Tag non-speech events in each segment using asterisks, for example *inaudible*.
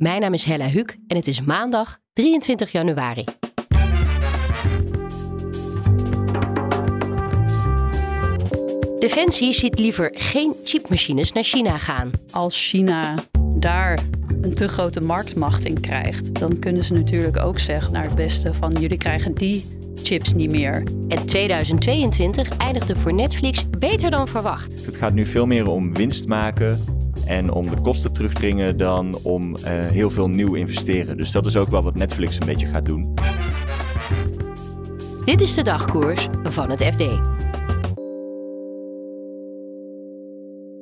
Mijn naam is Hella Huuk en het is maandag 23 januari. Defensie ziet liever geen chipmachines naar China gaan. Als China daar een te grote marktmacht in krijgt, dan kunnen ze natuurlijk ook zeggen naar het beste van jullie krijgen die chips niet meer. En 2022 eindigde voor Netflix beter dan verwacht. Het gaat nu veel meer om winst maken en om de kosten terugdringen dan om uh, heel veel nieuw investeren. Dus dat is ook wel wat Netflix een beetje gaat doen. Dit is de dagkoers van het FD.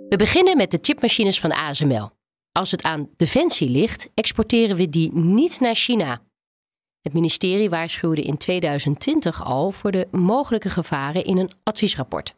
We beginnen met de chipmachines van ASML. Als het aan defensie ligt, exporteren we die niet naar China. Het ministerie waarschuwde in 2020 al voor de mogelijke gevaren in een adviesrapport.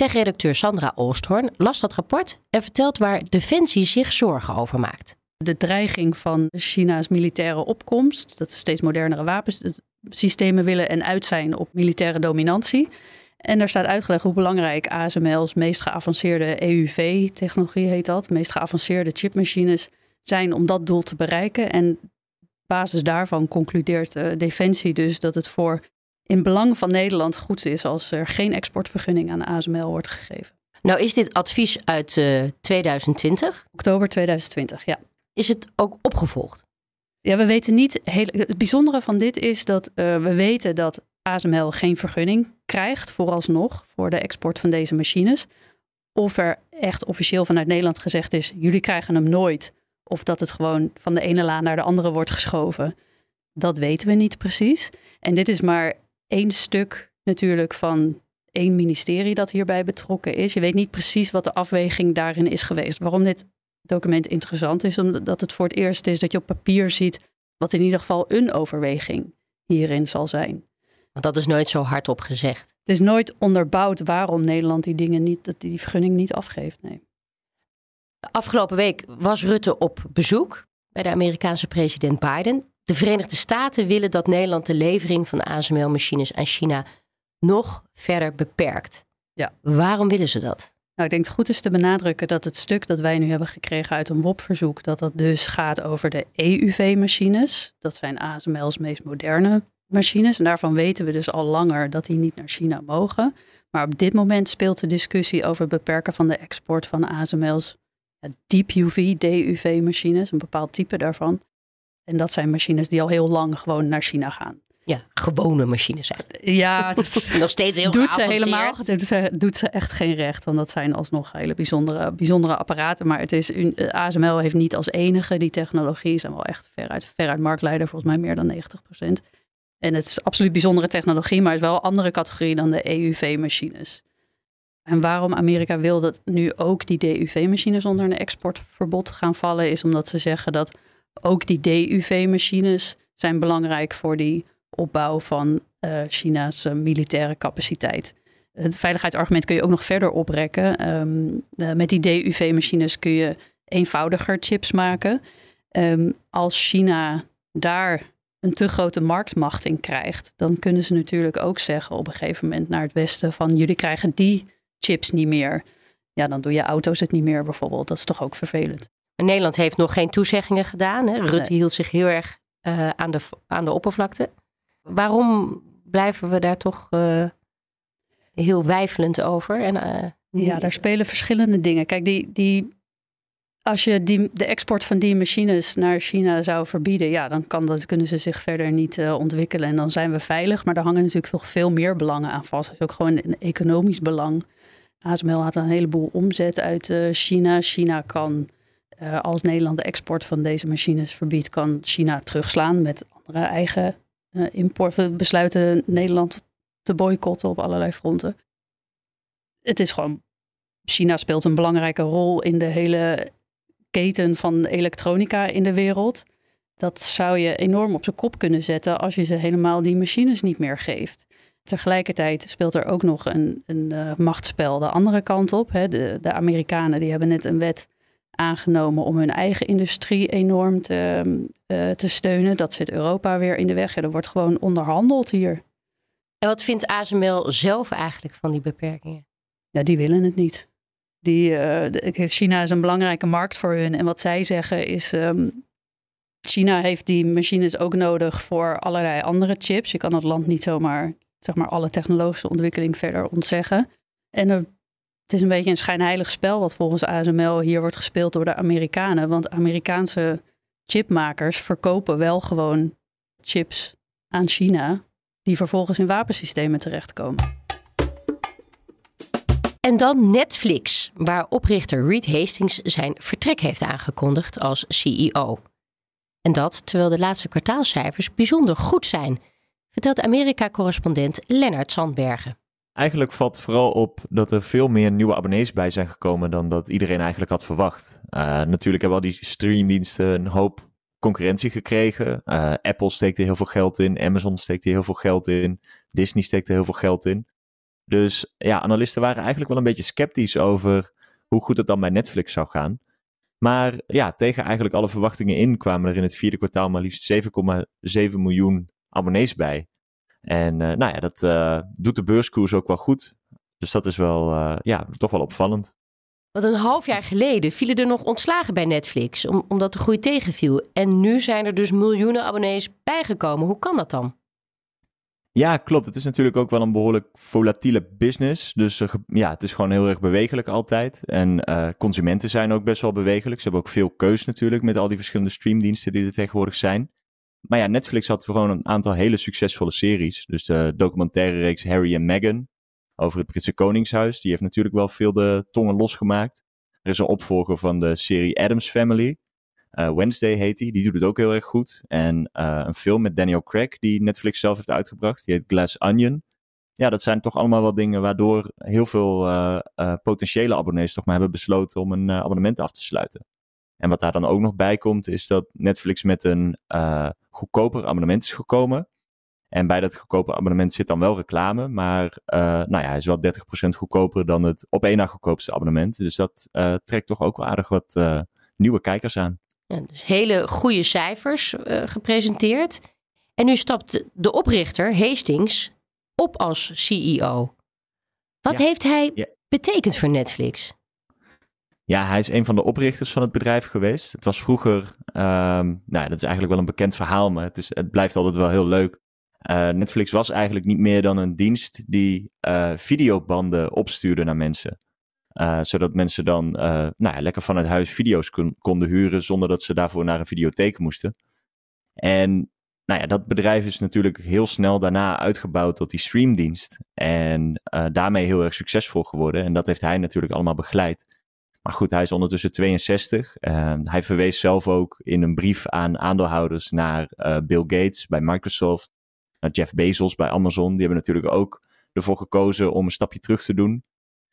Tech-redacteur Sandra Oosthoorn las dat rapport en vertelt waar Defensie zich zorgen over maakt. De dreiging van China's militaire opkomst, dat ze steeds modernere wapensystemen willen en uit zijn op militaire dominantie. En daar staat uitgelegd hoe belangrijk ASML's meest geavanceerde EUV-technologie heet dat, meest geavanceerde chipmachines zijn om dat doel te bereiken. En basis daarvan concludeert uh, Defensie dus dat het voor in belang van Nederland goed is als er geen exportvergunning aan ASML wordt gegeven. Nou is dit advies uit uh, 2020? Oktober 2020, ja. Is het ook opgevolgd? Ja, we weten niet. Heel, het bijzondere van dit is dat uh, we weten dat ASML geen vergunning krijgt, vooralsnog, voor de export van deze machines. Of er echt officieel vanuit Nederland gezegd is: jullie krijgen hem nooit. Of dat het gewoon van de ene laan naar de andere wordt geschoven. Dat weten we niet precies. En dit is maar één stuk natuurlijk van één ministerie dat hierbij betrokken is. Je weet niet precies wat de afweging daarin is geweest. Waarom dit document interessant is, omdat het voor het eerst is dat je op papier ziet wat in ieder geval een overweging hierin zal zijn. Want dat is nooit zo hardop gezegd. Het is nooit onderbouwd waarom Nederland die dingen niet, dat die vergunning niet afgeeft. Nee. Afgelopen week was Rutte op bezoek bij de Amerikaanse president Biden. De Verenigde Staten willen dat Nederland de levering van ASML-machines aan China nog verder beperkt. Ja. Waarom willen ze dat? Nou, ik denk het goed is te benadrukken dat het stuk dat wij nu hebben gekregen uit een WOP-verzoek, dat dat dus gaat over de EUV-machines. Dat zijn ASML's meest moderne machines. En daarvan weten we dus al langer dat die niet naar China mogen. Maar op dit moment speelt de discussie over het beperken van de export van ASML's ja, deep UV, DUV-machines, een bepaald type daarvan. En dat zijn machines die al heel lang gewoon naar China gaan. Ja, gewone machines zijn. Ja, *laughs* dat nog steeds heel doet ze helemaal. Doet ze, doet ze echt geen recht, want dat zijn alsnog hele bijzondere, bijzondere apparaten. Maar het is, ASML heeft niet als enige die technologie. Ze zijn wel echt veruit, veruit marktleider, volgens mij meer dan 90 procent. En het is absoluut bijzondere technologie, maar het is wel een andere categorie dan de EUV-machines. En waarom Amerika wil dat nu ook die DUV-machines onder een exportverbod gaan vallen, is omdat ze zeggen dat ook die DUV-machines zijn belangrijk voor die opbouw van uh, China's militaire capaciteit. Het veiligheidsargument kun je ook nog verder oprekken. Um, uh, met die DUV-machines kun je eenvoudiger chips maken. Um, als China daar een te grote marktmacht in krijgt, dan kunnen ze natuurlijk ook zeggen op een gegeven moment naar het Westen van jullie krijgen die chips niet meer. Ja, dan doe je auto's het niet meer bijvoorbeeld. Dat is toch ook vervelend. Nederland heeft nog geen toezeggingen gedaan. Hè? Rutte hield zich heel erg uh, aan, de, aan de oppervlakte. Waarom blijven we daar toch uh, heel wijfelend over? En, uh, ja, daar spelen verschillende dingen. Kijk, die, die als je die, de export van die machines naar China zou verbieden, ja, dan kan dat, kunnen ze zich verder niet ontwikkelen. En dan zijn we veilig. Maar daar hangen natuurlijk nog veel meer belangen aan vast. Het is ook gewoon een economisch belang. ASML had een heleboel omzet uit China. China kan, uh, als Nederland de export van deze machines verbiedt, kan China terugslaan met andere eigen import. We besluiten Nederland te boycotten op allerlei fronten. Het is gewoon China speelt een belangrijke rol in de hele keten van elektronica in de wereld. Dat zou je enorm op zijn kop kunnen zetten als je ze helemaal die machines niet meer geeft. Tegelijkertijd speelt er ook nog een, een uh, machtsspel de andere kant op. Hè. De, de Amerikanen die hebben net een wet aangenomen om hun eigen industrie enorm te, uh, te steunen. Dat zit Europa weer in de weg. Ja, er wordt gewoon onderhandeld hier. En wat vindt ASML zelf eigenlijk van die beperkingen? Ja, die willen het niet. Die, uh, China is een belangrijke markt voor hun. En wat zij zeggen is, um, China heeft die machines ook nodig voor allerlei andere chips. Je kan het land niet zomaar zeg maar, alle technologische ontwikkeling verder ontzeggen. En er, het is een beetje een schijnheilig spel wat volgens ASML hier wordt gespeeld door de Amerikanen. Want Amerikaanse chipmakers verkopen wel gewoon chips aan China, die vervolgens in wapensystemen terechtkomen. En dan Netflix, waar oprichter Reed Hastings zijn vertrek heeft aangekondigd als CEO. En dat terwijl de laatste kwartaalcijfers bijzonder goed zijn, vertelt Amerika-correspondent Lennart Sandbergen. Eigenlijk valt vooral op dat er veel meer nieuwe abonnees bij zijn gekomen dan dat iedereen eigenlijk had verwacht. Uh, natuurlijk hebben al die streamdiensten een hoop concurrentie gekregen. Uh, Apple steekt er heel veel geld in, Amazon steekt er heel veel geld in, Disney steekt er heel veel geld in. Dus ja, analisten waren eigenlijk wel een beetje sceptisch over hoe goed het dan bij Netflix zou gaan. Maar ja, tegen eigenlijk alle verwachtingen in kwamen er in het vierde kwartaal maar liefst 7,7 miljoen abonnees bij. En uh, nou ja, dat uh, doet de beurskoers ook wel goed. Dus dat is wel, uh, ja, toch wel opvallend. Want een half jaar geleden vielen er nog ontslagen bij Netflix, om, omdat de groei tegenviel. En nu zijn er dus miljoenen abonnees bijgekomen. Hoe kan dat dan? Ja, klopt. Het is natuurlijk ook wel een behoorlijk volatiele business. Dus ja, het is gewoon heel erg bewegelijk altijd. En uh, consumenten zijn ook best wel bewegelijk. Ze hebben ook veel keus natuurlijk met al die verschillende streamdiensten die er tegenwoordig zijn. Maar ja, Netflix had gewoon een aantal hele succesvolle series. Dus de documentaire reeks Harry en Meghan over het Britse Koningshuis. Die heeft natuurlijk wel veel de tongen losgemaakt. Er is een opvolger van de serie Adams Family. Uh, Wednesday heet die. Die doet het ook heel erg goed. En uh, een film met Daniel Craig die Netflix zelf heeft uitgebracht. Die heet Glass Onion. Ja, dat zijn toch allemaal wel dingen waardoor heel veel uh, potentiële abonnees toch maar hebben besloten om een abonnement af te sluiten. En wat daar dan ook nog bij komt, is dat Netflix met een goedkoper abonnement is gekomen. En bij dat goedkope abonnement zit dan wel reclame, maar nou ja, hij is wel 30% goedkoper dan het op één na goedkoopste abonnement. Dus dat trekt toch ook wel aardig wat nieuwe kijkers aan. Ja, dus hele goede cijfers gepresenteerd. En nu stapt de oprichter, Hastings, op als CEO. Wat ja. heeft hij ja. betekend voor Netflix? Ja, hij is een van de oprichters van het bedrijf geweest. Het was vroeger, um, nou, dat is eigenlijk wel een bekend verhaal, maar het, is, het blijft altijd wel heel leuk. Uh, Netflix was eigenlijk niet meer dan een dienst die uh, videobanden opstuurde naar mensen. Uh, zodat mensen dan nou ja, lekker vanuit huis video's kon, konden huren zonder dat ze daarvoor naar een videotheek moesten. En nou ja, dat bedrijf is natuurlijk heel snel daarna uitgebouwd tot die streamdienst. En daarmee heel erg succesvol geworden. En dat heeft hij natuurlijk allemaal begeleid. Maar goed, hij is ondertussen 62. hij verwees zelf ook in een brief aan aandeelhouders naar Bill Gates bij Microsoft. Naar Jeff Bezos bij Amazon. Die hebben natuurlijk ook ervoor gekozen om een stapje terug te doen.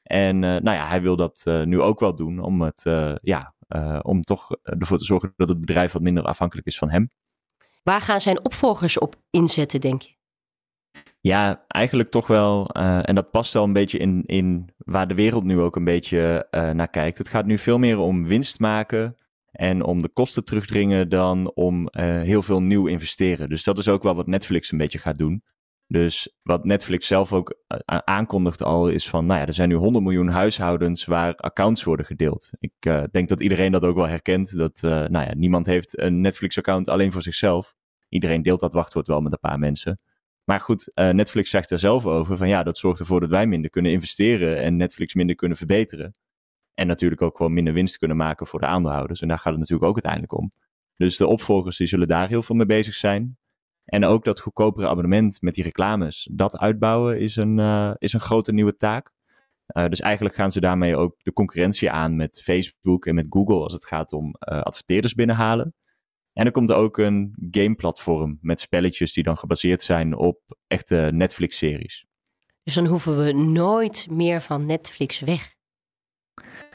En uh, nou ja, hij wil dat uh, nu ook wel doen om, het, ja, om toch ervoor te zorgen dat het bedrijf wat minder afhankelijk is van hem. Waar gaan zijn opvolgers op inzetten, denk je? Ja, eigenlijk toch wel. en dat past wel een beetje in, in waar de wereld nu ook een beetje naar kijkt. Het gaat nu veel meer om winst maken en om de kosten terugdringen dan om heel veel nieuw investeren. Dus dat is ook wel wat Netflix een beetje gaat doen. Dus wat Netflix zelf ook eh, aankondigt al is van, nou ja, er zijn nu 100 miljoen huishoudens waar accounts worden gedeeld. Ik denk dat iedereen dat ook wel herkent. Dat, nou ja, niemand heeft een Netflix-account alleen voor zichzelf. Iedereen deelt dat wachtwoord wel met een paar mensen. Maar goed, uh, Netflix zegt er zelf over van ja, dat zorgt ervoor dat wij minder kunnen investeren en Netflix minder kunnen verbeteren. En natuurlijk ook gewoon minder winst kunnen maken voor de aandeelhouders. En daar gaat het natuurlijk ook uiteindelijk om. Dus de opvolgers die zullen daar heel veel mee bezig zijn. En ook dat goedkopere abonnement met die reclames, dat uitbouwen is een, uh, is een grote nieuwe taak. Uh, dus eigenlijk gaan ze daarmee ook de concurrentie aan met Facebook en met Google als het gaat om adverteerders binnenhalen. En er komt ook een gameplatform met spelletjes die dan gebaseerd zijn op echte Netflix-series. Dus dan hoeven we nooit meer van Netflix weg.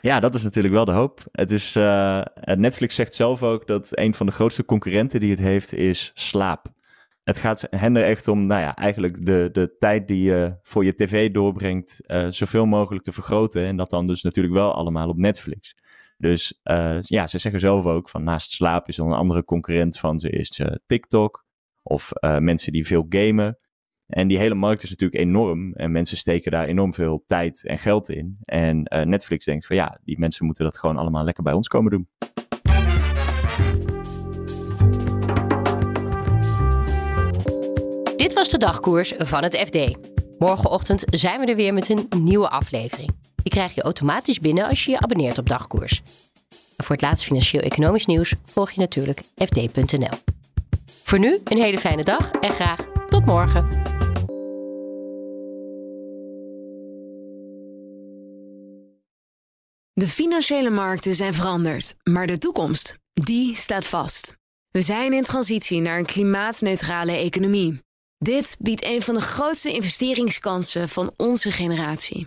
Ja, dat is natuurlijk wel de hoop. Het is, uh, Netflix zegt zelf ook dat een van de grootste concurrenten die het heeft is slaap. Het gaat hen er echt om, nou ja, eigenlijk de, de tijd die je voor je tv doorbrengt, uh, zoveel mogelijk te vergroten. En dat dan dus natuurlijk wel allemaal op Netflix. Dus uh, ja, ze zeggen zelf ook van naast slaap is dan een andere concurrent van ze is TikTok. Of mensen die veel gamen. En die hele markt is natuurlijk enorm en mensen steken daar enorm veel tijd en geld in. En Netflix denkt van ja, die mensen moeten dat gewoon allemaal lekker bij ons komen doen. Dit was de dagkoers van het FD. Morgenochtend zijn we er weer met een nieuwe aflevering. Die krijg je automatisch binnen als je je abonneert op dagkoers. En voor het laatste financieel-economisch nieuws volg je natuurlijk fd.nl. Voor nu een hele fijne dag en graag tot morgen. De financiële markten zijn veranderd, maar de toekomst, die staat vast. We zijn in transitie naar een klimaatneutrale economie. Dit biedt een van de grootste investeringskansen van onze generatie.